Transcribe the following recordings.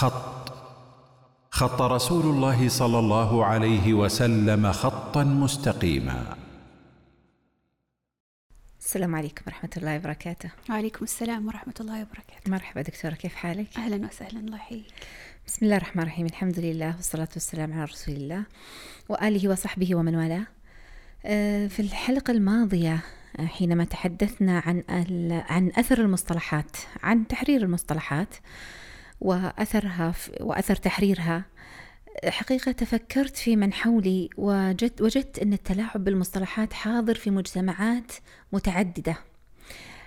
خط. خط رسول الله صلى الله عليه وسلم خطا مستقيما. السلام عليكم ورحمة الله وبركاته. وعليكم السلام ورحمة الله وبركاته. مرحبا دكتورة كيف حالك؟ أهلا وسهلا الله يحييك. بسم الله الرحمن الرحيم الحمد لله والصلاة والسلام على رسول الله وآله وصحبه ومن والاه. آه، في الحلقة الماضية آه، حينما تحدثنا عن عن أثر المصطلحات عن تحرير المصطلحات وأثرها وأثر تحريرها. حقيقة تفكرت في من حولي وجدت وجدت أن التلاعب بالمصطلحات حاضر في مجتمعات متعددة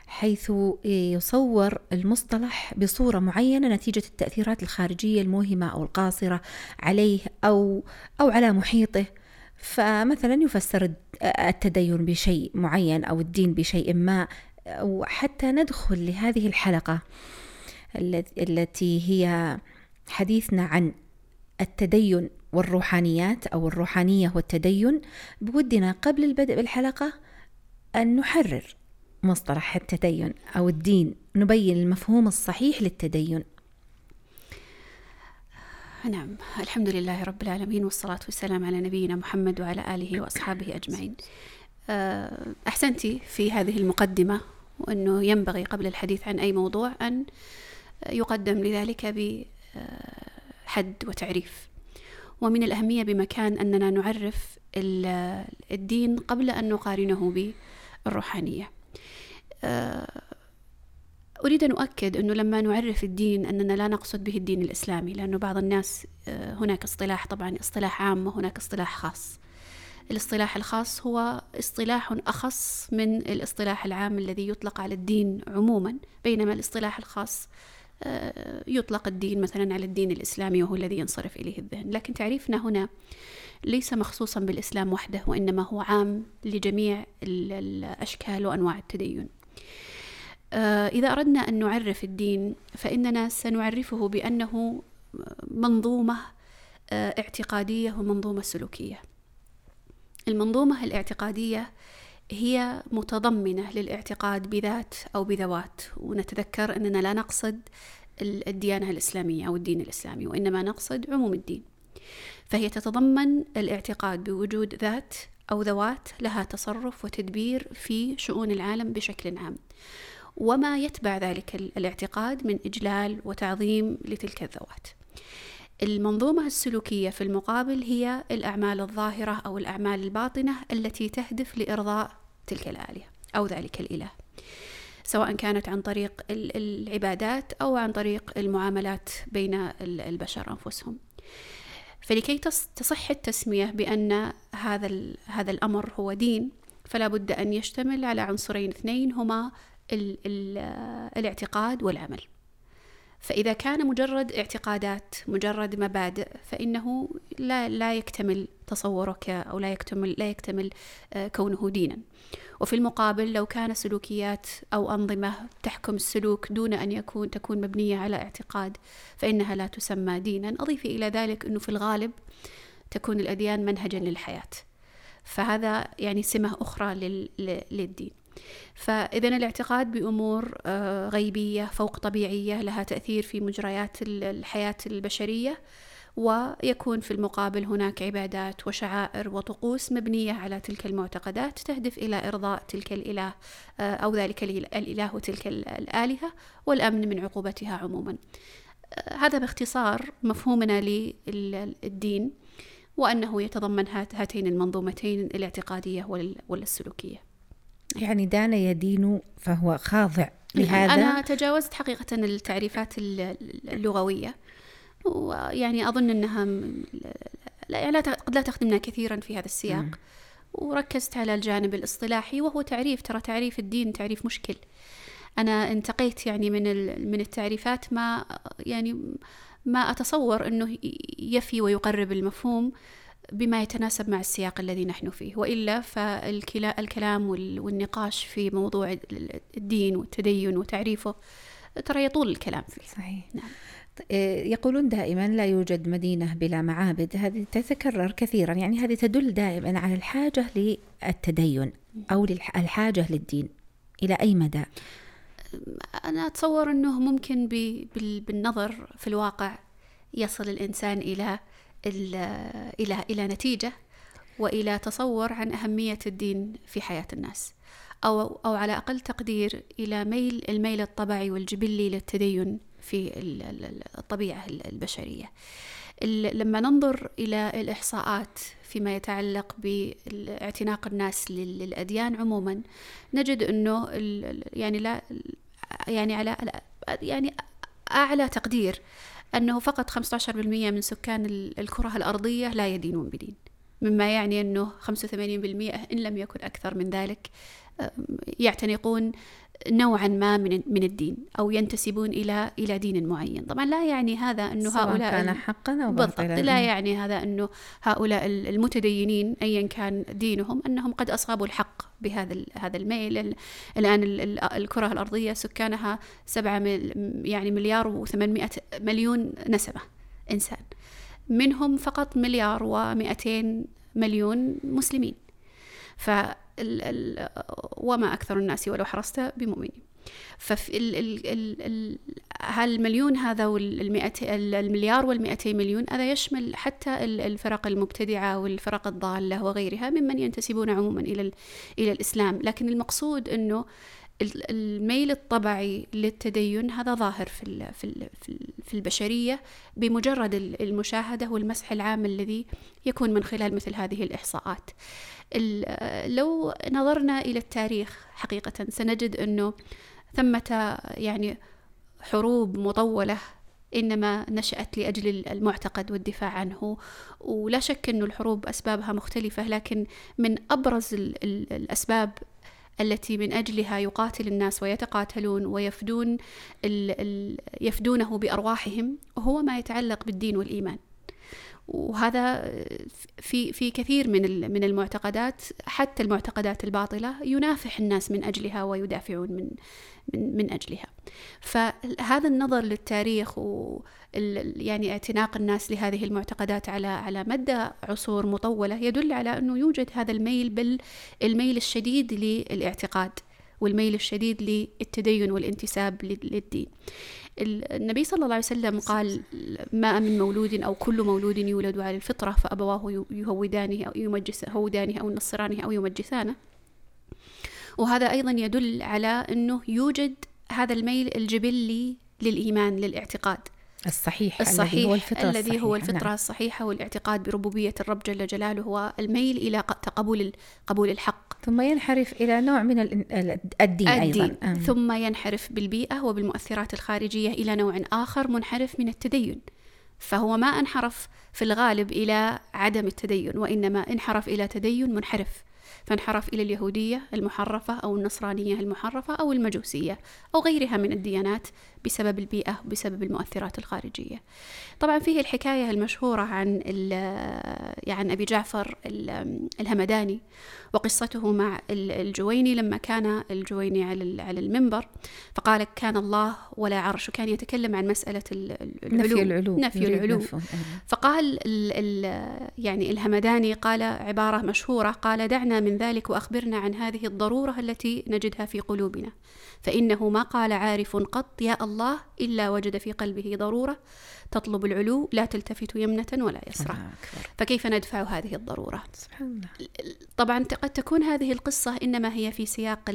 حيث يصور المصطلح بصورة معينة نتيجة التأثيرات الخارجية الموهمة أو القاصرة عليه أو أو على محيطه. فمثلا يفسر التدين بشيء معين أو الدين بشيء ما وحتى ندخل لهذه الحلقة. التي هي حديثنا عن التدين والروحانيات أو الروحانية والتدين. بودنا قبل البدء بالحلقة أن نحرر مصطلح التدين أو الدين نبين المفهوم الصحيح للتدين. نعم الحمد لله رب العالمين والصلاة والسلام على نبينا محمد وعلى آله وأصحابه أجمعين. آه، أحسنتي في هذه المقدمة وأنه ينبغي قبل الحديث عن أي موضوع أن يقدم لذلك بحد وتعريف. ومن الأهمية بمكان أننا نعرف الدين قبل أن نقارنه بالروحانية. آه، أريد أن أؤكد أنه لما نعرف الدين أننا لا نقصد به الدين الإسلامي لأنه بعض الناس آه، هناك اصطلاح طبعا اصطلاح عام وهناك اصطلاح خاص. الاصطلاح الخاص هو اصطلاح أخص من الاصطلاح العام الذي يطلق على الدين عموما بينما الاصطلاح الخاص آه، يطلق الدين مثلا على الدين الإسلامي وهو الذي ينصرف إليه الذهن. لكن تعريفنا هنا ليس مخصوصا بالإسلام وحده وإنما هو عام لجميع الأشكال وأنواع التدين. آه، إذا أردنا أن نعرف الدين فإننا سنعرفه بأنه منظومة آه، اعتقادية ومنظومة سلوكية. المنظومة الاعتقادية هي متضمنة للاعتقاد بذات أو بذوات ونتذكر أننا لا نقصد الديانة الإسلامية أو الدين الإسلامي وإنما نقصد عموم الدين. فهي تتضمن الاعتقاد بوجود ذات أو ذوات لها تصرف وتدبير في شؤون العالم بشكل عام. وما يتبع ذلك الاعتقاد من إجلال وتعظيم لتلك الذوات. المنظومة السلوكية في المقابل هي الأعمال الظاهرة أو الأعمال الباطنة التي تهدف لإرضاء تلك الآلهة أو ذلك الإله. سواء كانت عن طريق العبادات أو عن طريق المعاملات بين البشر أنفسهم. فلكي تصح التسمية بأن هذا هذا الأمر هو دين فلا بد أن يشتمل على عنصرين اثنين هما ال ال الاعتقاد والعمل. فإذا كان مجرد اعتقادات مجرد مبادئ فإنه لا لا يكتمل تصورك أو لا يكتمل لا يكتمل آه، كونه دينا. وفي المقابل لو كان سلوكيات أو أنظمة تحكم السلوك دون أن يكون تكون مبنية على اعتقاد فإنها لا تسمى دينا. أضيف إلى ذلك أنه في الغالب تكون الأديان منهجا للحياة. فهذا يعني سمة أخرى للدين. فإذا الاعتقاد بأمور آه، غيبية فوق طبيعية لها تأثير في مجريات الحياة البشرية ويكون في المقابل هناك عبادات وشعائر وطقوس مبنية على تلك المعتقدات تهدف إلى إرضاء تلك الإله آه، أو ذلك الإله وتلك الآلهة والأمن من عقوبتها عموما. آه، هذا باختصار مفهومنا للدين وأنه يتضمن هاتين المنظومتين الاعتقادية والسلوكية. يعني دان يدين فهو خاضع. لهذا أنا تجاوزت حقيقة التعريفات اللغوية. ويعني أظن أنها لا, يعني قد لا تخدمنا كثيرا في هذا السياق. م. وركزت على الجانب الاصطلاحي وهو تعريف ترى تعريف الدين تعريف مشكل. أنا انتقيت يعني من من التعريفات ما يعني ما أتصور أنه يفي ويقرب المفهوم. بما يتناسب مع السياق الذي نحن فيه وإلا فالكلام والنقاش في موضوع الدين والتدين وتعريفه ترى يطول الكلام فيه. صحيح. نعم. إيه، يقولون دائما لا يوجد مدينة بلا معابد. هذه تتكرر كثيرا. يعني هذه تدل دائما على الحاجة للتدين أو الحاجة للدين. إلى أي مدى؟ أنا أتصور أنه ممكن بالنظر في الواقع يصل الإنسان إلى إلى إلى نتيجة وإلى تصور عن أهمية الدين في حياة الناس أو أو على أقل تقدير إلى ميل الميل الطبعي والجبلي للتدين في الطبيعة البشرية. لما ننظر إلى الإحصاءات فيما يتعلق باعتناق الناس للأديان عموما نجد أنه يعني لا يعني على يعني أعلى تقدير أنه فقط 15% من سكان الكرة الأرضية لا يدينون بدين. مما يعني أنه 85% إن لم يكن أكثر من ذلك يعتنقون نوعا ما من من الدين أو ينتسبون إلى إلى دين معين، طبعا لا يعني هذا أنه هؤلاء كان حقا أو بالضبط لا يعني هذا أنه هؤلاء المتدينين ايا كان دينهم أنهم قد أصابوا الحق بهذا هذا الميل. الآن الكرة الأرضية سكانها سبعة يعني مليار و800 مليون نسمة إنسان. منهم فقط مليار و200 مليون مسلمين. ف وما أكثر الناس ولو حرصت بمؤمنين. هالمليون هذا والمئة المليار والمئتي مليون هذا يشمل حتى الفرق المبتدعة والفرق الضالة وغيرها ممن ينتسبون عموما إلى إلى الإسلام. لكن المقصود أنه الميل الطبعي للتدين هذا ظاهر في في البشرية بمجرد المشاهدة والمسح العام الذي يكون من خلال مثل هذه الإحصاءات. لو نظرنا إلى التاريخ حقيقة سنجد أنه ثمة يعني حروب مطولة إنما نشأت لأجل المعتقد والدفاع عنه ولا شك انه الحروب أسبابها مختلفة لكن من أبرز الأسباب التي من أجلها يقاتل الناس ويتقاتلون ويفدون ال ال يفدونه بأرواحهم هو ما يتعلق بالدين والإيمان وهذا في في كثير من من المعتقدات حتى المعتقدات الباطلة ينافح الناس من أجلها ويدافعون من من من أجلها. فهذا النظر للتاريخ و يعني اعتناق الناس لهذه المعتقدات على على مدى عصور مطولة يدل على أنه يوجد هذا الميل بل الميل الشديد للاعتقاد والميل الشديد للتدين والانتساب للدين. النبي صلى الله عليه وسلم قال ما من مولود أو كل مولود يولد على الفطرة فأبواه يهودانه أو يمجسانه أو ينصرانه أو يمجسانه وهذا أيضا يدل على أنه يوجد هذا الميل الجبلي للإيمان للاعتقاد الصحيح, الصحيح الذي هو الفطرة الذي الصحيحة هو الفطرة نعم. الصحيحة والاعتقاد بربوبية الرب جل جلاله هو الميل إلى قبول قبول الحق. ثم ينحرف إلى نوع من الدين, الدين أيضا. أم. ثم ينحرف بالبيئة وبالمؤثرات الخارجية إلى نوع آخر منحرف من التدين. فهو ما انحرف في الغالب إلى عدم التدين وإنما انحرف إلى تدين منحرف. فانحرف إلى اليهودية المحرفة أو النصرانية المحرفة أو المجوسية أو غيرها من الديانات بسبب البيئة وبسبب المؤثرات الخارجية. طبعا فيه الحكاية المشهورة عن عن أبي جعفر الهمداني وقصته مع الجويني لما كان الجويني على المنبر. فقال كان الله ولا عرش. وكان يتكلم عن مسألة العلو نفي العلو نفي العلو فقال يعني الهمداني قال عبارة مشهورة قال دعنا من ذلك وأخبرنا عن هذه الضرورة التي نجدها في قلوبنا. فإنه ما قال عارف قط يا الله إلا وجد في قلبه ضرورة تطلب العلو لا تلتفت يمنة ولا يسرى. فكيف ندفع هذه الضرورة؟ سبحان الله. طبعا قد تكون هذه القصة إنما هي في سياق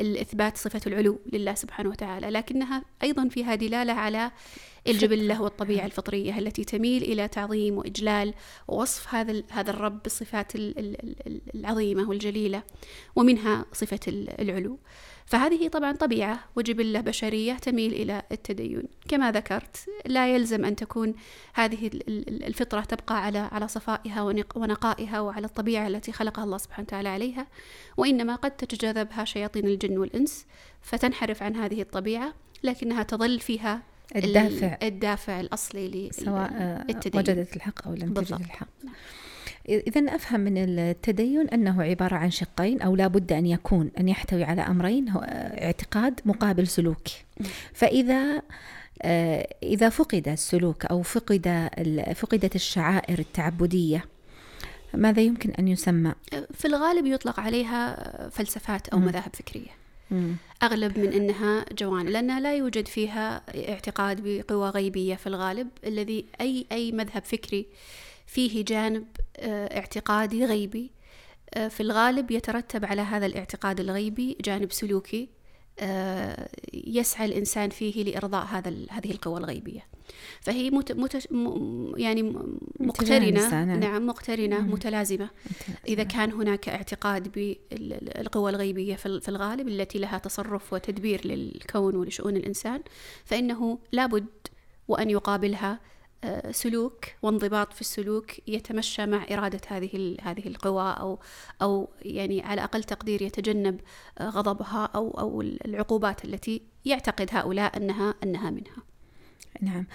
الإثبات صفة العلو لله سبحانه وتعالى لكنها أيضا فيها دلالة على الجبلة والطبيعة الفطرية التي تميل إلى تعظيم وإجلال ووصف هذا هذا الرب بالصفات العظيمة والجليلة ومنها صفة العلو. فهذه طبعا طبيعة وجبلة بشرية تميل إلى التدين. كما ذكرت لا يلزم أن تكون هذه الفطرة تبقى على على صفائها ونقائها وعلى الطبيعة التي خلقها الله سبحانه وتعالى عليها وإنما قد تتجاذبها شياطين الجن والإنس فتنحرف عن هذه الطبيعة لكنها تظل فيها الدافع. الدافع الأصلي سواء وجدت الحق أو لم تجد الحق. نعم. إذا أفهم من التدين أنه عبارة عن شقين أو لا بد أن يكون أن يحتوي على أمرين هو اعتقاد مقابل سلوك. فإذا آه، إذا فقد السلوك أو فقد فقدت الشعائر التعبدية ماذا يمكن أن يسمى؟ في الغالب يطلق عليها فلسفات أو مذاهب فكرية. أغلب من أنها جوانب لأنها لا يوجد فيها اعتقاد بقوى غيبية في الغالب الذي أي أي مذهب فكري فيه جانب آه، اعتقادي غيبي. آه، في الغالب يترتب على هذا الاعتقاد الغيبي جانب سلوكي آه، يسعى الإنسان فيه لإرضاء هذا هذه القوى الغيبية. فهي مت مت يعني مقترنة. نعم. مقترنة مم. متلازمة. إذا كان هناك اعتقاد بالقوى الغيبية في الغالب التي لها تصرف وتدبير للكون ولشؤون الإنسان فإنه لابد وأن يقابلها سلوك وانضباط في السلوك يتمشى مع إرادة هذه هذه القوى أو أو يعني على أقل تقدير يتجنب غضبها أو أو العقوبات التي يعتقد هؤلاء أنها أنها منها. نعم.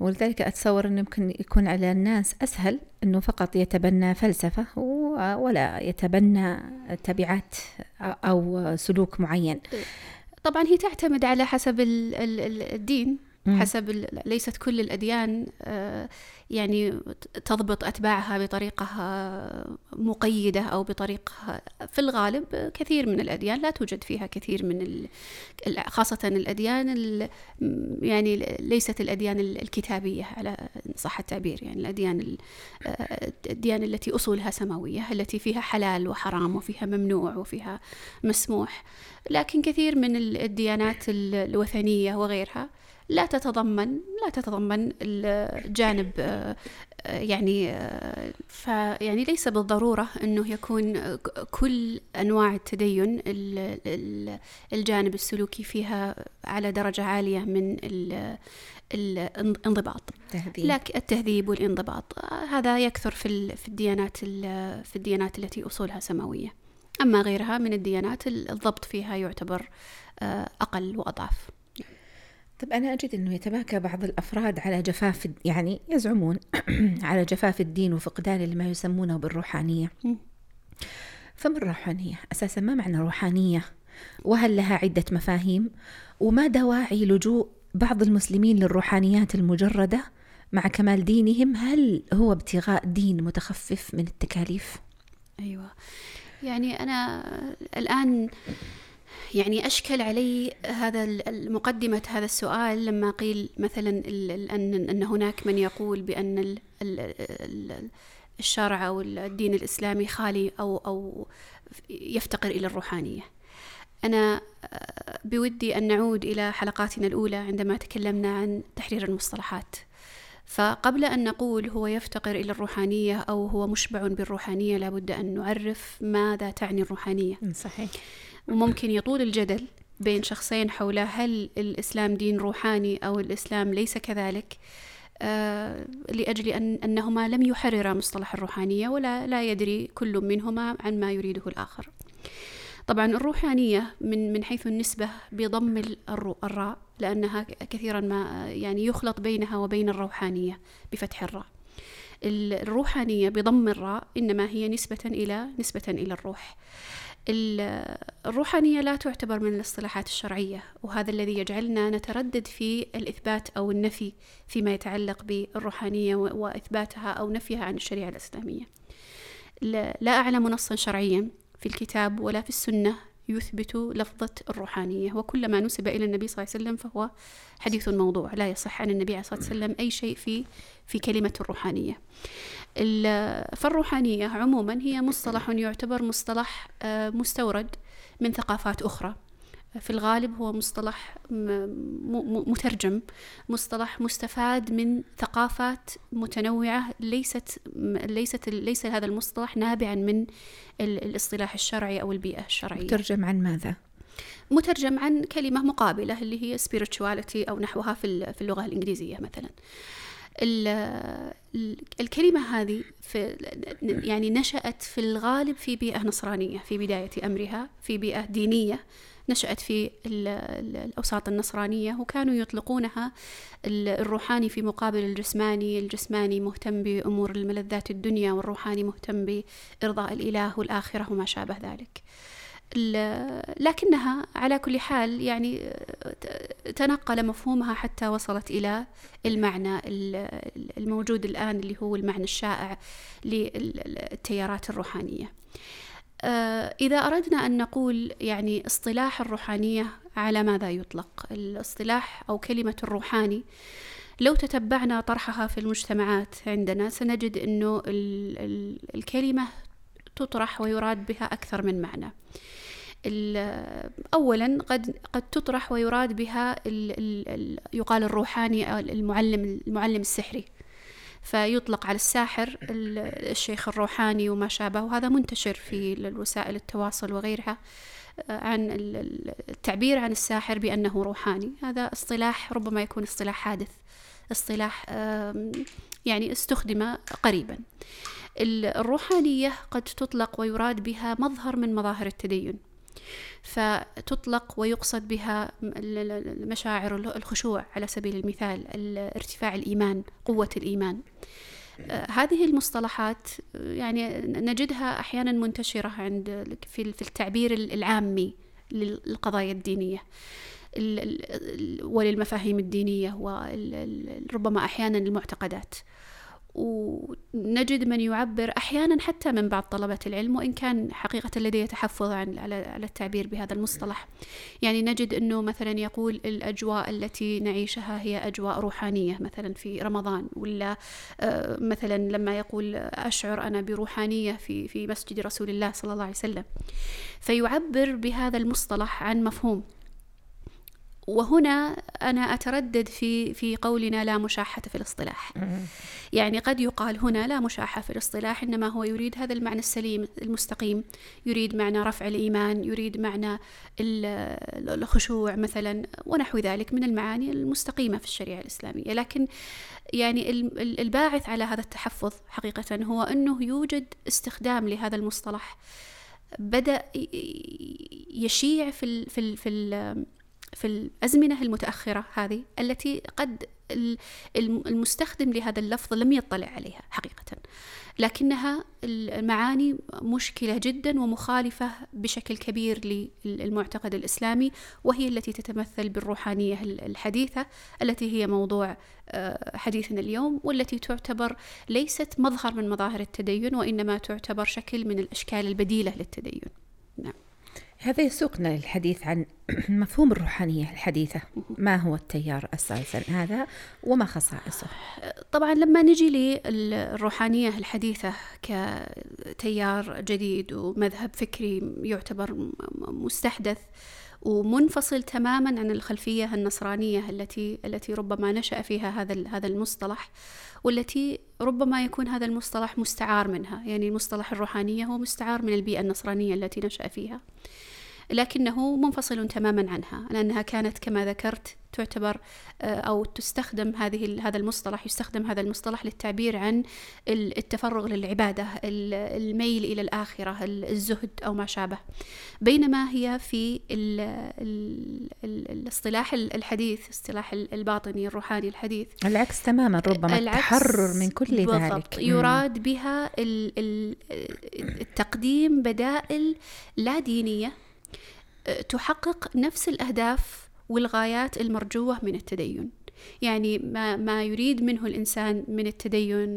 ولذلك أتصور أنه يمكن يكون على الناس أسهل أنه فقط يتبنى فلسفة ولا يتبنى تبعات أو سلوك معين. طبعا هي تعتمد على حسب الدين. حسب ليست كل الأديان آه، يعني تضبط أتباعها بطريقة مقيدة أو بطريقة في الغالب كثير من الأديان لا توجد فيها كثير من خاصة الأديان يعني ليست الأديان الكتابية على صح التعبير يعني الأديان الديانة التي أصولها سماوية التي فيها حلال وحرام وفيها ممنوع وفيها مسموح لكن كثير من الديانات الوثنية وغيرها لا تتضمن لا تتضمن الجانب آه، يعني آه، فيعني ليس بالضرورة أنه يكون كل أنواع التدين الجانب السلوكي فيها على درجة عالية من الانضباط. التهذيب. لكن التهذيب والانضباط. هذا يكثر في في الديانات في الديانات التي أصولها سماوية. أما غيرها من الديانات الضبط فيها يعتبر آه، أقل وأضعف. طب أنا أجد أنه يتباكى بعض الأفراد على جفاف يعني يزعمون على جفاف الدين وفقدان لما يسمونه بالروحانية فما الروحانية؟ أساسا ما معنى روحانية؟ وهل لها عدة مفاهيم؟ وما دواعي لجوء بعض المسلمين للروحانيات المجردة مع كمال دينهم هل هو ابتغاء دين متخفف من التكاليف؟ أيوة يعني أنا الآن يعني أشكل علي هذا المقدمة هذا السؤال لما قيل مثلا أن أن هناك من يقول بأن الشرع أو الدين الإسلامي خالي أو أو يفتقر إلى الروحانية. أنا بودي أن نعود إلى حلقاتنا الأولى عندما تكلمنا عن تحرير المصطلحات. فقبل أن نقول هو يفتقر إلى الروحانية أو هو مشبع بالروحانية لابد أن نعرف ماذا تعني الروحانية. صحيح. وممكن يطول الجدل بين شخصين حول هل الإسلام دين روحاني أو الإسلام ليس كذلك آه لأجل أن أنهما لم يحررا مصطلح الروحانية ولا لا يدري كل منهما عن ما يريده الآخر. طبعا الروحانية من من حيث النسبة بضم الراء لأنها كثيرا ما يعني يخلط بينها وبين الروحانية بفتح الراء. الروحانية بضم الراء إنما هي نسبة إلى نسبة إلى الروح. الروحانية لا تعتبر من الاصطلاحات الشرعية وهذا الذي يجعلنا نتردد في الإثبات أو النفي فيما يتعلق بالروحانية وإثباتها أو نفيها عن الشريعة الإسلامية. لا أعلم نصا شرعيا. في الكتاب ولا في السنة يثبت لفظة الروحانية. وكل ما نسب إلى النبي صلى الله عليه وسلم فهو حديث موضوع. لا يصح عن النبي عليه الصلاة والسلام أي شيء في في كلمة الروحانية. فالروحانية عموما هي مصطلح يعتبر مصطلح آه، مستورد من ثقافات أخرى. في الغالب هو مصطلح مترجم مصطلح مستفاد من ثقافات متنوعة ليست ليست ليس هذا المصطلح نابعا من الاصطلاح الشرعي أو البيئة الشرعية. مترجم عن ماذا؟ مترجم عن كلمة مقابلة اللي هي spirituality أو نحوها في اللغة الإنجليزية مثلا. الكلمة هذه في يعني نشأت في الغالب في بيئة نصرانية في بداية أمرها في بيئة دينية. نشأت في الأوساط النصرانية وكانوا يطلقونها الروحاني في مقابل الجسماني الجسماني مهتم بأمور الملذات الدنيا والروحاني مهتم بإرضاء الإله والآخرة وما شابه ذلك. لكنها على كل حال يعني تنقل مفهومها حتى وصلت إلى المعنى الموجود الآن اللي هو المعنى الشائع للتيارات الروحانية. إذا أردنا أن نقول يعني اصطلاح الروحانية على ماذا يطلق؟ الاصطلاح أو كلمة الروحاني لو تتبعنا طرحها في المجتمعات عندنا سنجد أنه الكلمة تطرح ويراد بها أكثر من معنى. أولا قد قد تطرح ويراد بها ال ال يقال الروحاني المعلم المعلم السحري. فيطلق على الساحر الشيخ الروحاني وما شابه وهذا منتشر في وسائل التواصل وغيرها عن التعبير عن الساحر بأنه روحاني. هذا اصطلاح ربما يكون اصطلاح حادث اصطلاح يعني استخدم قريبا. الروحانية قد تطلق ويراد بها مظهر من مظاهر التدين. فتطلق ويقصد بها مشاعر الخشوع على سبيل المثال ارتفاع الإيمان قوة الإيمان. آه، هذه المصطلحات يعني نجدها أحيانا منتشرة عند في التعبير العامي للقضايا الدينية. وللمفاهيم الدينية وربما أحيانا المعتقدات. ونجد من يعبر أحيانا حتى من بعض طلبه العلم وإن كان حقيقة لديه تحفظ عن على التعبير بهذا المصطلح. يعني نجد إنه مثلا يقول الأجواء التي نعيشها هي أجواء روحانية مثلا في رمضان ولا آه، مثلا لما يقول أشعر أنا بروحانية في في مسجد رسول الله صلى الله عليه وسلم. فيعبر بهذا المصطلح عن مفهوم. وهنا أنا أتردد في في قولنا لا مشاحة في الاصطلاح. يعني قد يقال هنا لا مشاحة في الاصطلاح إنما هو يريد هذا المعنى السليم المستقيم. يريد معنى رفع الإيمان يريد معنى الخشوع مثلا ونحو ذلك من المعاني المستقيمة في الشريعة الإسلامية. لكن يعني الباعث على هذا التحفظ حقيقة هو أنه يوجد استخدام لهذا المصطلح. بدأ يشيع في ال في ال في ال في الأزمنة المتأخرة هذه التي قد المستخدم لهذا اللفظ لم يطلع عليها حقيقة. لكنها المعاني مشكلة جدا ومخالفة بشكل كبير للمعتقد الإسلامي وهي التي تتمثل بالروحانية الحديثة التي هي موضوع آه، حديثنا اليوم والتي تعتبر ليست مظهر من مظاهر التدين وإنما تعتبر شكل من الأشكال البديلة للتدين. نعم. هذا يسوقنا للحديث عن مفهوم الروحانية الحديثة. ما هو التيار أساسا هذا وما خصائصه؟ طبعا لما نجي للروحانية الحديثة كتيار جديد ومذهب فكري يعتبر مستحدث ومنفصل تماما عن الخلفية النصرانية التي التي ربما نشأ فيها هذا هذا المصطلح والتي ربما يكون هذا المصطلح مستعار منها. يعني مصطلح الروحانية هو مستعار من البيئة النصرانية التي نشأ فيها. لكنه منفصل تماما عنها لأنها كانت كما ذكرت تعتبر آه، أو تستخدم هذه هذا المصطلح يستخدم هذا المصطلح للتعبير عن التفرغ للعبادة الميل إلى الآخرة الزهد أو ما شابه. بينما هي في ال ال ال الاصطلاح الحديث اصطلاح الباطني الروحاني الحديث. العكس تماما ربما التحرر من كل. ذلك. يراد بها التقديم بدائل لا دينية تحقق نفس الأهداف والغايات المرجوة من التدين. يعني ما, ما يريد منه الإنسان من التدين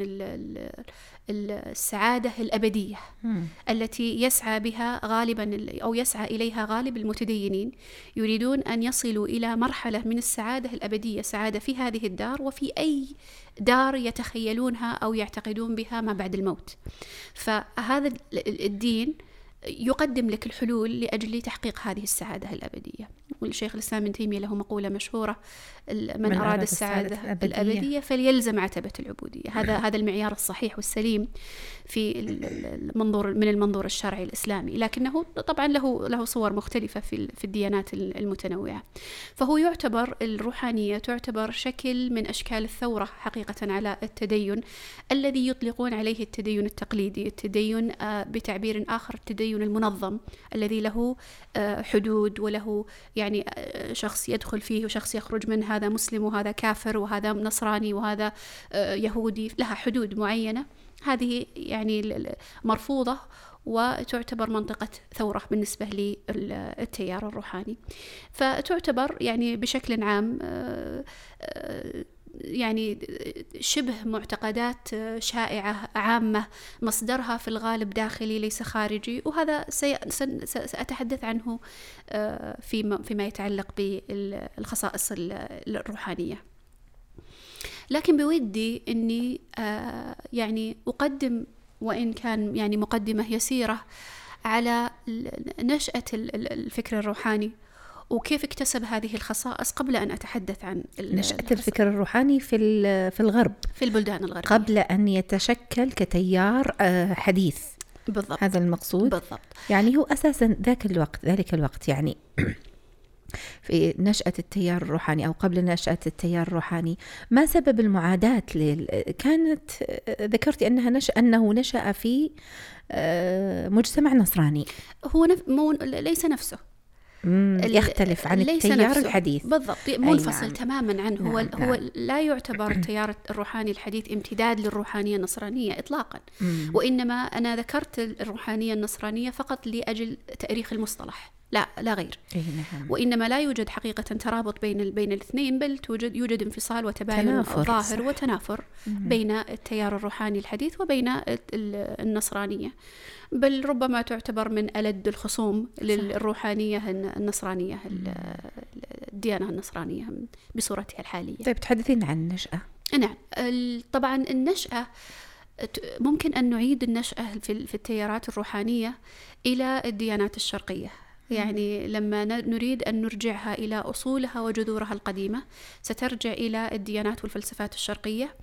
السعادة الأبدية التي يسعى بها غالبا أو يسعى إليها غالب المتدينين. يريدون أن يصلوا إلى مرحلة من السعادة الأبدية سعادة في هذه الدار وفي أي دار يتخيلونها أو يعتقدون بها ما بعد الموت. فهذا الدين يقدم لك الحلول لأجل تحقيق هذه السعادة الأبدية. والشيخ الإسلام ابن تيمية له مقولة مشهورة من, من أراد السعادة الأبدية, الأبدية فليلزم عتبة العبودية. هذا هذا المعيار الصحيح والسليم في المنظور من المنظور الشرعي الإسلامي. لكنه طبعا له له صور مختلفة في في الديانات المتنوعة. فهو يعتبر الروحانية تعتبر شكل من أشكال الثورة حقيقة على التدين الذي يطلقون عليه التدين التقليدي التدين آه، بتعبير آخر التدين المنظم الذي له آه، حدود وله يعني آه، شخص يدخل فيه وشخص يخرج منه هذا مسلم وهذا كافر وهذا نصراني وهذا يهودي لها حدود معينة. هذه يعني مرفوضة وتعتبر منطقة ثورة بالنسبة للتيار الروحاني. فتعتبر يعني بشكل عام آه، آه، يعني شبه معتقدات شائعة عامة مصدرها في الغالب داخلي ليس خارجي وهذا سأتحدث عنه فيما, فيما يتعلق بالخصائص الروحانية. لكن بودي أني يعني أقدم وإن كان يعني مقدمة يسيرة على نشأة الفكر الروحاني. وكيف اكتسب هذه الخصائص قبل أن أتحدث عن نشأة الفكر الروحاني في في الغرب. في البلدان الغربية. قبل أن يتشكل كتيار آه، حديث. بالضبط. هذا المقصود. بالضبط. يعني هو أساسا ذاك الوقت ذلك الوقت يعني. في نشأة التيار الروحاني أو قبل نشأة التيار الروحاني ما سبب المعاداة لل... كانت ذكرتي أنها نش... أنه نشأ في آه، مجتمع نصراني. هو نف... مو... ليس نفسه. يختلف عن التيار. الحديث بالضبط منفصل نعم. تماما عنه نعم. هو نعم. هو لا يعتبر التيار الروحاني الحديث امتداد للروحانية النصرانية اطلاقا مم. وإنما أنا ذكرت الروحانية النصرانية فقط لأجل تأريخ المصطلح لا لا غير إيه نعم. وإنما لا يوجد حقيقة ترابط بين بين الاثنين بل توجد يوجد انفصال وتباين ظاهر صح. وتنافر مم. بين التيار الروحاني الحديث وبين النصرانية بل ربما تعتبر من ألد الخصوم صح. للروحانية النصرانية الديانة النصرانية بصورتها الحالية طيب تحدثين عن النشأة نعم طبعا النشأة ممكن أن نعيد النشأة في التيارات الروحانية إلى الديانات الشرقية يعني لما نريد أن نرجعها إلى أصولها وجذورها القديمة سترجع إلى الديانات والفلسفات الشرقية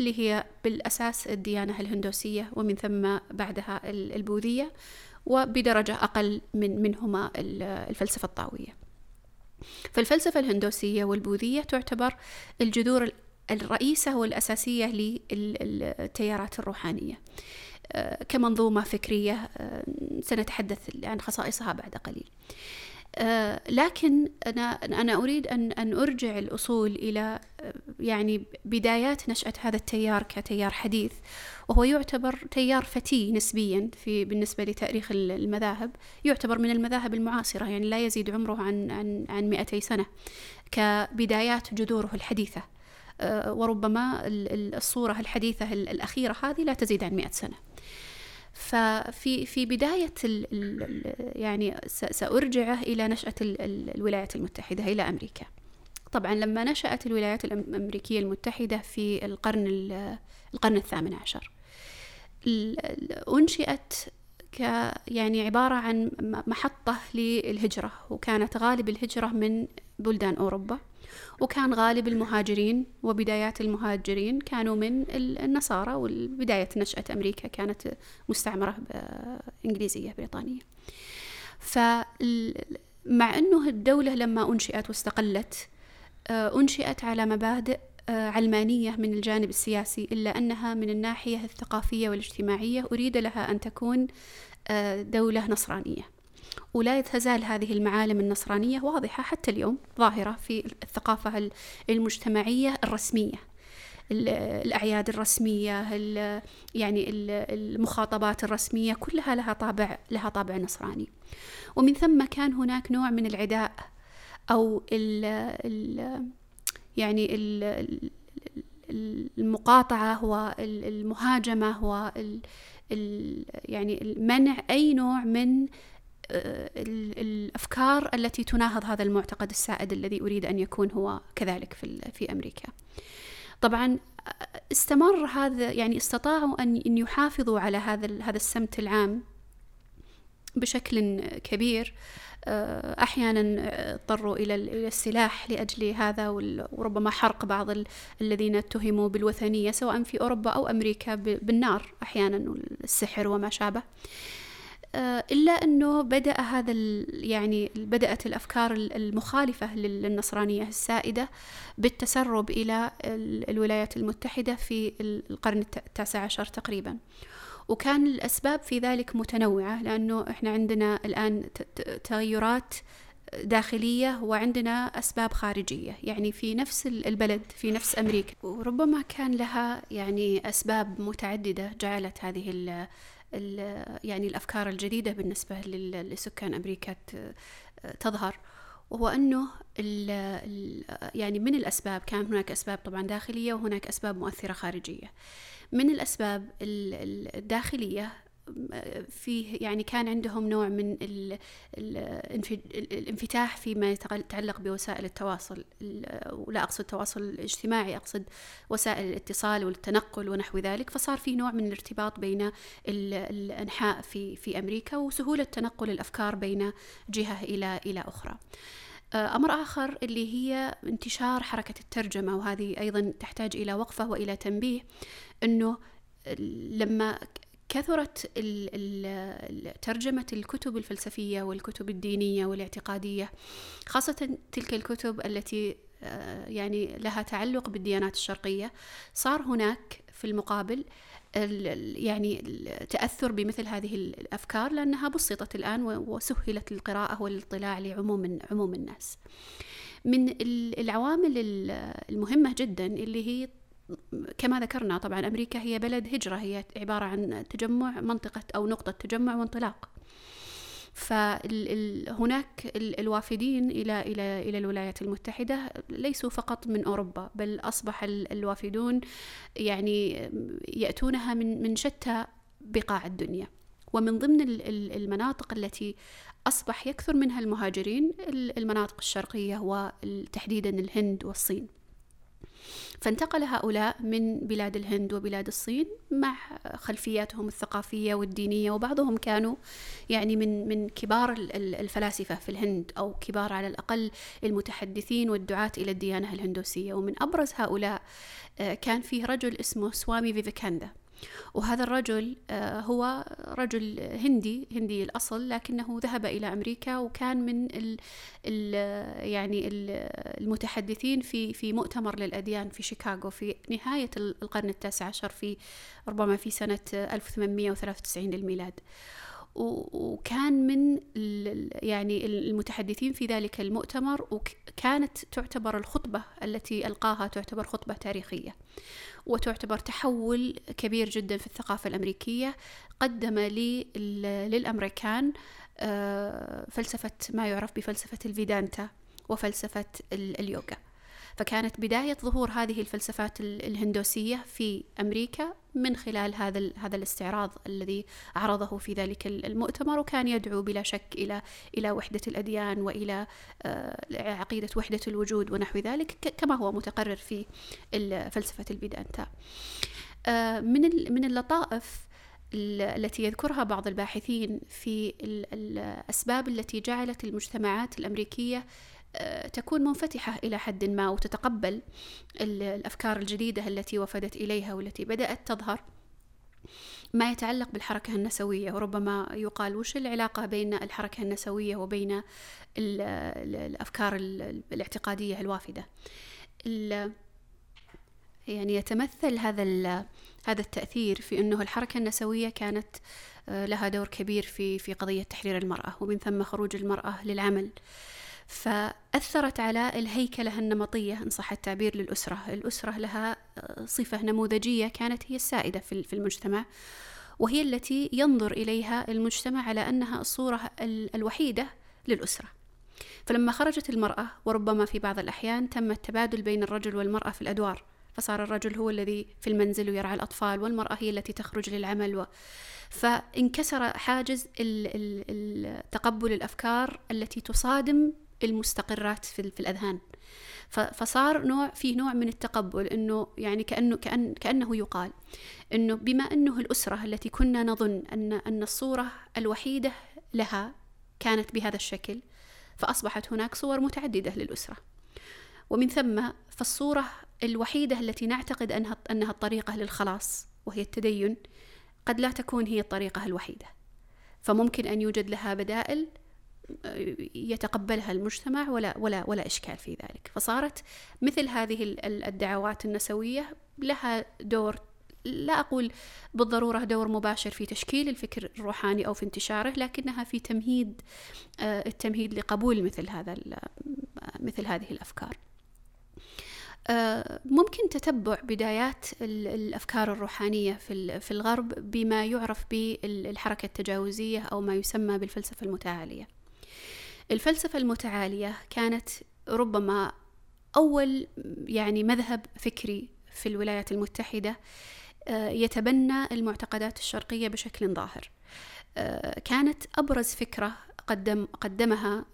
اللي هي بالأساس الديانة الهندوسية ومن ثم بعدها البوذية وبدرجة أقل من منهما الفلسفة الطاوية. فالفلسفة الهندوسية والبوذية تعتبر الجذور الرئيسة والأساسية للتيارات الروحانية. كمنظومة فكرية آه، سنتحدث عن خصائصها بعد قليل. آه، لكن أنا أنا أريد أن أن أرجع الأصول إلى يعني بدايات نشأة هذا التيار كتيار حديث وهو يعتبر تيار فتي نسبيا في بالنسبة لتأريخ المذاهب. يعتبر من المذاهب المعاصرة يعني لا يزيد عمره عن عن عن 200 سنة كبدايات جذوره الحديثة. وربما الصورة الحديثة الأخيرة هذه لا تزيد عن 100 سنة. ففي في بداية ال ال يعني سأرجعه إلى نشأة الولايات المتحدة إلى أمريكا. طبعا لما نشأت الولايات الأمريكية المتحدة في القرن القرن الثامن عشر أنشئت ك يعني عبارة عن محطة للهجرة وكانت غالب الهجرة من بلدان أوروبا وكان غالب المهاجرين وبدايات المهاجرين كانوا من النصارى وبداية نشأة أمريكا كانت مستعمرة إنجليزية بريطانية. فمع أنه الدولة لما أنشئت واستقلت آه، أنشئت على مبادئ آه، علمانية من الجانب السياسي إلا أنها من الناحية الثقافية والاجتماعية أريد لها أن تكون آه، دولة نصرانية. ولا تزال هذه المعالم النصرانية واضحة حتى اليوم ظاهرة في الثقافة المجتمعية الرسمية. الأعياد الرسمية يعني المخاطبات الرسمية كلها لها طابع لها طابع نصراني. ومن ثم كان هناك نوع من العداء أو ال ال يعني ال المقاطعة والمهاجمة و يعني منع أي نوع من الأفكار التي تناهض هذا المعتقد السائد الذي أريد أن يكون هو كذلك في في أمريكا. طبعا استمر هذا يعني استطاعوا ان يحافظوا على هذا هذا السمت العام بشكل كبير أحيانا اضطروا إلى السلاح لأجل هذا وربما حرق بعض الذين اتهموا بالوثنية سواء في أوروبا أو أمريكا بالنار أحيانا والسحر وما شابه آه، إلا أنه بدأ هذا يعني بدأت الأفكار المخالفة للنصرانية السائدة بالتسرب إلى الولايات المتحدة في القرن التاسع عشر تقريبا. وكان الأسباب في ذلك متنوعة لأنه إحنا عندنا الآن تغيرات داخلية وعندنا أسباب خارجية يعني في نفس البلد في نفس أمريكا. وربما كان لها يعني أسباب متعددة جعلت هذه يعني الأفكار الجديدة بالنسبة لسكان أمريكا تظهر. وهو أنه يعني من الأسباب كان هناك أسباب طبعا داخلية وهناك أسباب مؤثرة خارجية. من الأسباب الداخلية فيه يعني كان عندهم نوع من الانفتاح فيما يتعلق بوسائل التواصل ولا أقصد التواصل الاجتماعي أقصد وسائل الاتصال والتنقل ونحو ذلك فصار في نوع من الارتباط بين الأنحاء في في أمريكا وسهولة تنقل الأفكار بين جهة إلى إلى أخرى. أمر آخر اللي هي انتشار حركة الترجمة وهذه أيضا تحتاج إلى وقفة وإلى تنبيه أنه لما كثرت ترجمة الكتب الفلسفية والكتب الدينية والاعتقادية خاصة تلك الكتب التي آه، يعني لها تعلق بالديانات الشرقية صار هناك في المقابل يعني التأثر بمثل هذه الأفكار لأنها بسطت الآن وسهلت القراءة والاطلاع لعموم عموم الناس. من العوامل المهمة جدا اللي هي كما ذكرنا طبعا أمريكا هي بلد هجرة هي عبارة عن تجمع منطقة أو نقطة تجمع وانطلاق. فهناك الوافدين إلى إلى إلى الولايات المتحدة ليسوا فقط من أوروبا بل أصبح الوافدون يعني يأتونها من من شتى بقاع الدنيا. ومن ضمن المناطق التي أصبح يكثر منها المهاجرين المناطق الشرقية وتحديدا الهند والصين. فانتقل هؤلاء من بلاد الهند وبلاد الصين مع خلفياتهم الثقافية والدينية وبعضهم كانوا يعني من من كبار الفلاسفة في الهند أو كبار على الأقل المتحدثين والدعاة إلى الديانة الهندوسية. ومن أبرز هؤلاء آه، كان فيه رجل اسمه سوامي فيفيكاندا. وهذا الرجل آه، هو رجل هندي هندي الأصل لكنه ذهب إلى أمريكا وكان من ال ال يعني المتحدثين في في مؤتمر للأديان في شيكاغو في نهاية القرن التاسع عشر في ربما في سنة 1893 للميلاد. وكان من يعني المتحدثين في ذلك المؤتمر وكانت تعتبر الخطبة التي ألقاها تعتبر خطبة تاريخية وتعتبر تحول كبير جدا في الثقافة الأمريكية قدم للأمريكان آه، فلسفة ما يعرف بفلسفة الفيدانتا وفلسفة اليوغا. فكانت بداية ظهور هذه الفلسفات الهندوسية في أمريكا من خلال هذا هذا الاستعراض الذي عرضه في ذلك المؤتمر وكان يدعو بلا شك إلى إلى وحدة الأديان وإلى آه، عقيدة وحدة الوجود ونحو ذلك كما هو متقرر في فلسفة البيدانتا. آه، من من اللطائف التي يذكرها بعض الباحثين في الأسباب التي جعلت المجتمعات الأمريكية آه، تكون منفتحة إلى حد ما وتتقبل الأفكار الجديدة التي وفدت إليها والتي بدأت تظهر. ما يتعلق بالحركة النسوية وربما يقال وش العلاقة بين الحركة النسوية وبين الأفكار الاعتقادية الوافدة. يعني يتمثل هذا هذا التأثير في أنه الحركة النسوية كانت آه، لها دور كبير في في قضية تحرير المرأة ومن ثم خروج المرأة للعمل. فأثرت على الهيكلة النمطية إن صح التعبير للأسرة. الأسرة لها آه، صفة نموذجية كانت هي السائدة في المجتمع وهي التي ينظر إليها المجتمع على أنها الصورة الوحيدة للأسرة. فلما خرجت المرأة وربما في بعض الأحيان تم التبادل بين الرجل والمرأة في الأدوار. فصار الرجل هو الذي في المنزل ويرعى الأطفال والمرأة هي التي تخرج للعمل و... فانكسر حاجز تقبل الأفكار التي تصادم المستقرات في, في الأذهان. فصار نوع فيه نوع من التقبل إنه يعني كأنه كأن كأنه يقال إنه بما إنه الأسرة التي كنا نظن أن أن الصورة الوحيدة لها كانت بهذا الشكل فأصبحت هناك صور متعددة للأسرة. ومن ثم فالصورة الوحيدة التي نعتقد أنها أنها الطريقة للخلاص وهي التدين قد لا تكون هي الطريقة الوحيدة. فممكن أن يوجد لها بدائل يتقبلها المجتمع ولا ولا ولا إشكال في ذلك. فصارت مثل هذه الدعوات النسوية لها دور لا أقول بالضرورة دور مباشر في تشكيل الفكر الروحاني أو في انتشاره لكنها في تمهيد آه، التمهيد لقبول مثل هذا مثل هذه الأفكار. آه، ممكن تتبع بدايات الأفكار الروحانية في الغرب بما يعرف بالحركة التجاوزية أو ما يسمى بالفلسفة المتعالية. الفلسفة المتعالية كانت ربما أول يعني مذهب فكري في الولايات المتحدة آه، يتبنى المعتقدات الشرقية بشكل ظاهر. آه، كانت أبرز فكرة قدم قدمها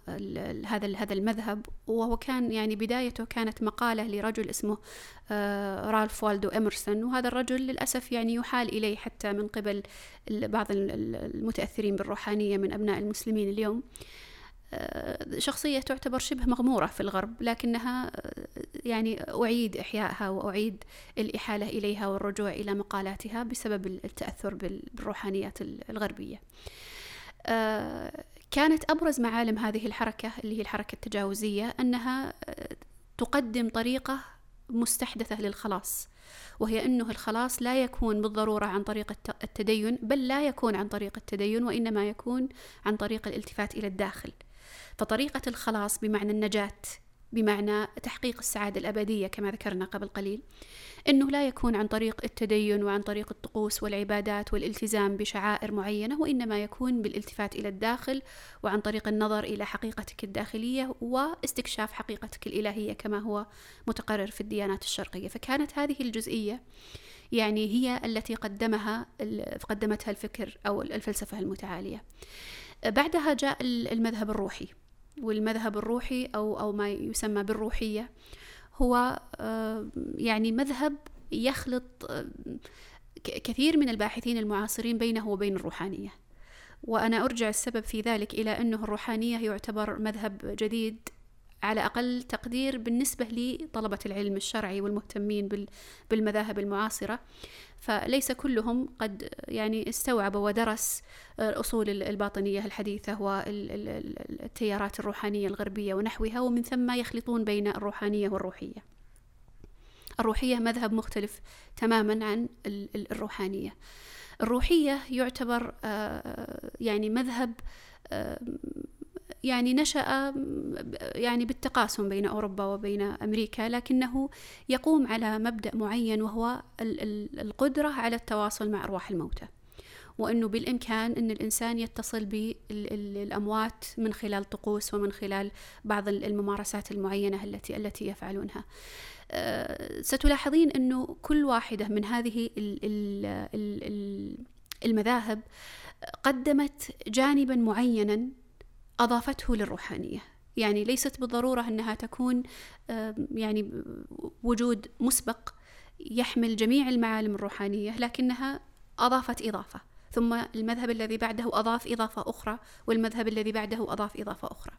هذا هذا المذهب وهو كان يعني بدايته كانت مقالة لرجل اسمه آه، رالف والدو إمرسون وهذا الرجل للأسف يعني يحال إليه حتى من قبل بعض المتأثرين بالروحانية من أبناء المسلمين اليوم. آه، شخصية تعتبر شبه مغمورة في الغرب لكنها آه، يعني أعيد إحيائها وأعيد الإحالة إليها والرجوع إلى مقالاتها بسبب التأثر بالروحانيات الغربية. آه، كانت أبرز معالم هذه الحركة اللي هي الحركة التجاوزية أنها تقدم طريقة مستحدثة للخلاص وهي أنه الخلاص لا يكون بالضرورة عن طريق التدين بل لا يكون عن طريق التدين وإنما يكون عن طريق الالتفات إلى الداخل. فطريقة الخلاص بمعنى النجاة بمعنى تحقيق السعادة الأبدية كما ذكرنا قبل قليل أنه لا يكون عن طريق التدين وعن طريق الطقوس والعبادات والالتزام بشعائر معينة وإنما يكون بالالتفات إلى الداخل وعن طريق النظر إلى حقيقتك الداخلية واستكشاف حقيقتك الإلهية كما هو متقرر في الديانات الشرقية. فكانت هذه الجزئية يعني هي التي قدمها قدمتها الفكر أو الفلسفة المتعالية. بعدها جاء المذهب الروحي. والمذهب الروحي أو أو ما يسمى بالروحية. هو آه، يعني مذهب يخلط آه، كثير من الباحثين المعاصرين بينه وبين الروحانية. وأنا أرجع السبب في ذلك إلى أنه الروحانية يعتبر مذهب جديد على أقل تقدير بالنسبة لطلبة العلم الشرعي والمهتمين بالمذاهب المعاصرة. فليس كلهم قد يعني استوعب ودرس الأصول الباطنية الحديثة والتيارات الروحانية الغربية ونحوها ومن ثم يخلطون بين الروحانية والروحية. الروحية مذهب مختلف تماما عن الروحانية. الروحية يعتبر آه، يعني مذهب آه، يعني نشأ يعني بالتقاسم بين أوروبا وبين أمريكا لكنه يقوم على مبدأ معين وهو القدرة على التواصل مع أرواح الموتى. وأنه بالإمكان أن الإنسان يتصل بالأموات من خلال طقوس ومن خلال بعض الممارسات المعينة التي التي يفعلونها. آه، ستلاحظين أنه كل واحدة من هذه المذاهب قدمت جانبا معينا أضافته للروحانية. يعني ليست بالضرورة أنها تكون يعني وجود مسبق يحمل جميع المعالم الروحانية لكنها أضافت إضافة. ثم المذهب الذي بعده أضاف إضافة أخرى والمذهب الذي بعده أضاف إضافة أخرى.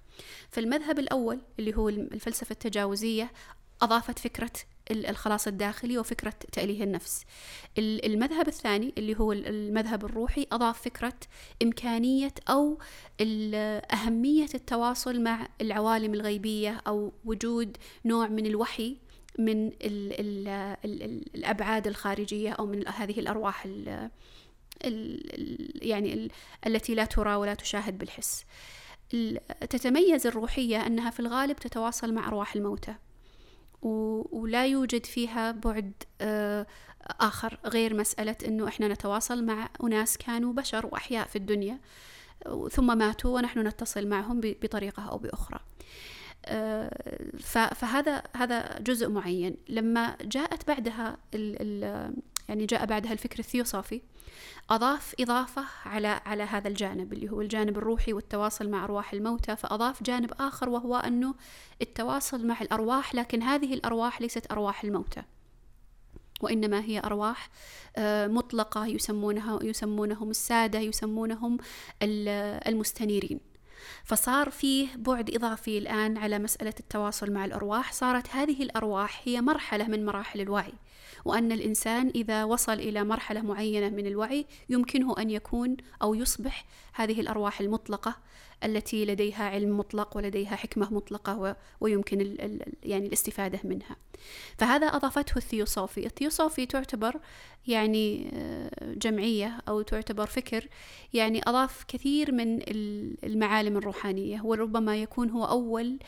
فالمذهب الأول اللي هو الفلسفة التجاوزية أضافت فكرة الخلاص الداخلي وفكرة تأليه النفس. المذهب الثاني اللي هو المذهب الروحي أضاف فكرة إمكانية أو أهمية التواصل مع العوالم الغيبية أو وجود نوع من الوحي من ال ال ال الأبعاد الخارجية أو من هذه الأرواح ال يعني التي لا ترى ولا تشاهد بالحس. تتميز الروحية أنها في الغالب تتواصل مع أرواح الموتى. ولا يوجد فيها بعد آه، آخر غير مسألة أنه إحنا نتواصل مع أناس كانوا بشر وأحياء في الدنيا ثم ماتوا ونحن نتصل معهم بطريقة أو بأخرى. آه، فهذا هذا جزء معين. لما جاءت بعدها يعني جاء بعدها الفكر الثيوصوفي أضاف إضافة على على هذا الجانب اللي هو الجانب الروحي والتواصل مع أرواح الموتى فأضاف جانب آخر وهو أنه التواصل مع الأرواح لكن هذه الأرواح ليست أرواح الموتى وإنما هي أرواح آه، مطلقة يسمونها يسمونهم السادة يسمونهم المستنيرين. فصار فيه بعد إضافي الآن على مسألة التواصل مع الأرواح صارت هذه الأرواح هي مرحلة من مراحل الوعي. وأن الإنسان إذا وصل إلى مرحلة معينة من الوعي يمكنه أن يكون أو يصبح هذه الأرواح المطلقة التي لديها علم مطلق ولديها حكمة مطلقة ويمكن ال ال يعني الاستفادة منها. فهذا أضافته الثيوصوفي. الثيوصوفي تعتبر يعني آه، جمعية أو تعتبر فكر يعني أضاف كثير من المعالم الروحانية وربما يكون هو أول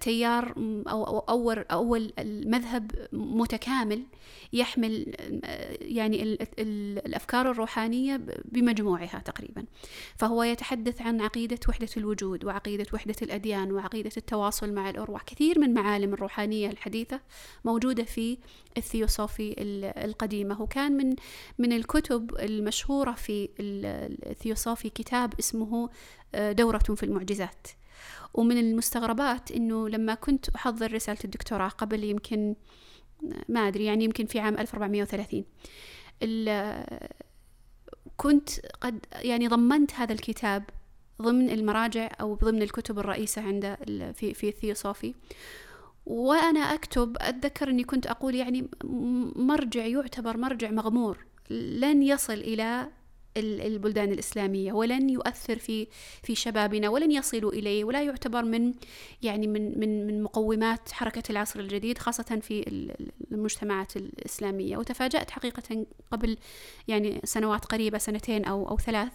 تيار أو أول أول المذهب متكامل يحمل يعني الأفكار الروحانية بمجموعها تقريبا. فهو يتحدث عن عقيدة وحدة الوجود وعقيدة وحدة الأديان وعقيدة التواصل مع الأرواح. كثير من معالم الروحانية الحديثة موجودة في الثيوصوفي القديمة. وكان من من الكتب المشهورة في الثيوصوفي كتاب اسمه دورة في المعجزات. ومن المستغربات إنه لما كنت أحضر رسالة الدكتوراه قبل يمكن ما أدري يعني يمكن في عام 1430 كنت قد يعني ضمنت هذا الكتاب ضمن المراجع أو ضمن الكتب الرئيسة عند في في الثيوصوفي. وأنا أكتب أتذكر إني كنت أقول يعني مرجع يعتبر مرجع مغمور لن يصل إلى البلدان الإسلامية ولن يؤثر في في شبابنا ولن يصلوا إليه ولا يعتبر من يعني من من من مقومات حركة العصر الجديد خاصة في المجتمعات الإسلامية. وتفاجأت حقيقة قبل يعني سنوات قريبة سنتين أو أو ثلاث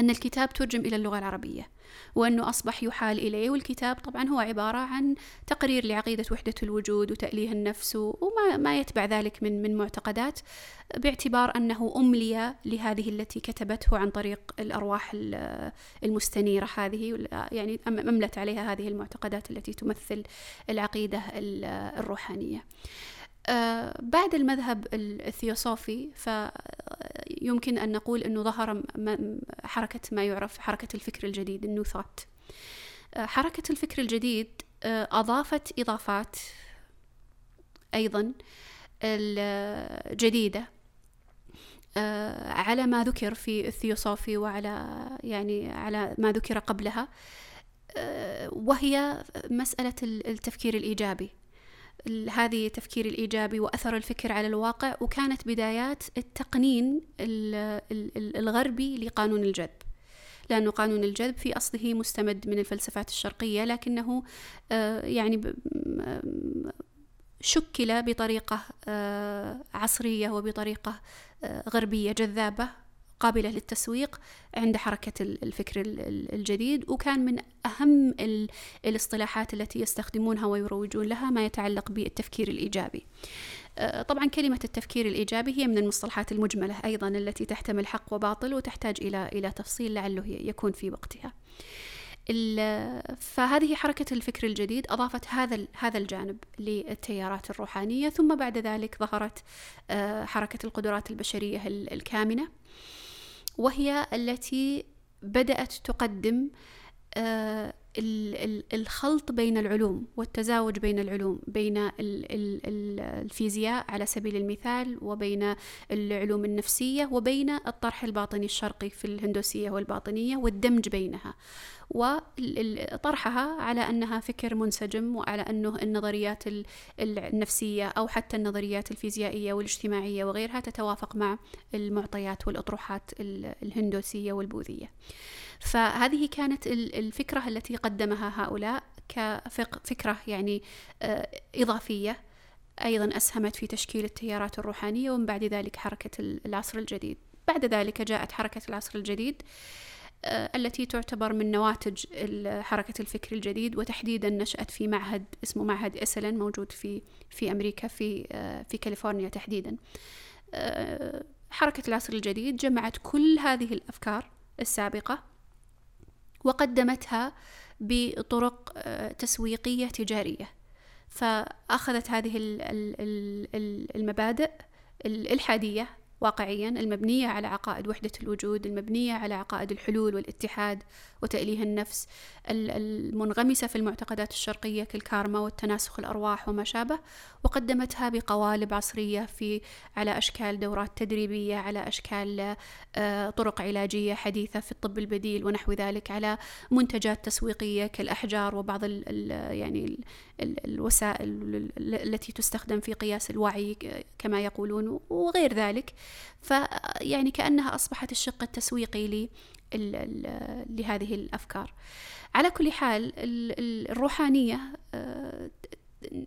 أن الكتاب ترجم إلى اللغة العربية وأنه أصبح يحال إليه والكتاب طبعا هو عبارة عن تقرير لعقيدة وحدة الوجود وتأليه النفس وما ما يتبع ذلك من من معتقدات باعتبار أنه أملي لهذه التي كتبته عن طريق الأرواح المستنيرة هذه يعني أملت عليها هذه المعتقدات التي تمثل العقيدة الروحانية. آه بعد المذهب الثيوصوفي فيمكن أن نقول أنه ظهر حركة ما يعرف حركة الفكر الجديد النيو ثوت. آه حركة الفكر الجديد آه أضافت إضافات أيضا الجديدة على ما ذكر في الثيوصوفي وعلى يعني على ما ذكر قبلها وهي مسألة التفكير الإيجابي. هذه التفكير الإيجابي وأثر الفكر على الواقع وكانت بدايات التقنين الغربي لقانون الجذب. لأنه قانون الجذب في أصله مستمد من الفلسفات الشرقية لكنه آه، يعني شكل بطريقة آه، عصرية وبطريقة آه، غربية جذابة قابلة للتسويق عند حركة الفكر الجديد وكان من أهم الاصطلاحات التي يستخدمونها ويروجون لها ما يتعلق بالتفكير الإيجابي آه، طبعا كلمة التفكير الإيجابي هي من المصطلحات المجملة أيضا التي تحتمل حق وباطل وتحتاج إلى إلى تفصيل لعله يكون في وقتها. فهذه حركة الفكر الجديد أضافت هذا هذا الجانب للتيارات الروحانية ثم بعد ذلك ظهرت آه، حركة القدرات البشرية الكامنة وهي التي بدأت تقدم آه، الخلط بين العلوم والتزاوج بين العلوم بين الفيزياء على سبيل المثال وبين العلوم النفسية وبين الطرح الباطني الشرقي في الهندوسية والباطنية والدمج بينها. وطرحها على أنها فكر منسجم وعلى أنه النظريات النفسية أو حتى النظريات الفيزيائية والاجتماعية وغيرها تتوافق مع المعطيات والأطروحات الهندوسية والبوذية. فهذه كانت الفكرة التي قدمها هؤلاء كفكرة يعني آه، إضافية أيضا أسهمت في تشكيل التيارات الروحانية ومن بعد ذلك حركة العصر الجديد. بعد ذلك جاءت حركة العصر الجديد. التي تعتبر من نواتج حركة الفكر الجديد وتحديدا نشأت في معهد اسمه معهد إسلن موجود في في أمريكا في آه، في كاليفورنيا تحديدا. حركة العصر الجديد جمعت كل هذه الأفكار السابقة وقدمتها بطرق آه، تسويقية تجارية. فأخذت هذه المبادئ الإلحادية واقعيا المبنية على عقائد وحدة الوجود المبنية على عقائد الحلول والاتحاد وتأليه النفس المنغمسة في المعتقدات الشرقية كالكارما والتناسخ الأرواح وما شابه وقدمتها بقوالب عصرية في على أشكال دورات تدريبية على أشكال آه، طرق علاجية حديثة في الطب البديل ونحو ذلك على منتجات تسويقية كالأحجار وبعض ال يعني الوسائل التي تستخدم في قياس الوعي كما يقولون وغير ذلك. فيعني كأنها أصبحت الشق التسويقي لهذه الأفكار. على كل حال الروحانية آه،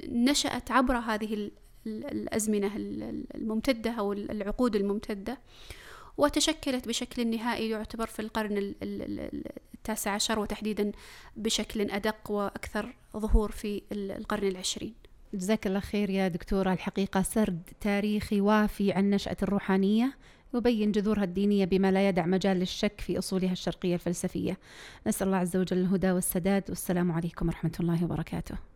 نشأت عبر هذه الأزمنة الممتدة أو العقود الممتدة وتشكلت بشكل نهائي يعتبر في القرن التاسع عشر وتحديدا بشكل أدق وأكثر ظهور في القرن العشرين. جزاك الله خير يا دكتورة. الحقيقة سرد تاريخي وافي عن نشأة الروحانية يبين جذورها الدينية بما لا يدع مجال للشك في أصولها الشرقية الفلسفية. نسأل الله عز وجل الهدى والسداد. والسلام عليكم ورحمة الله وبركاته.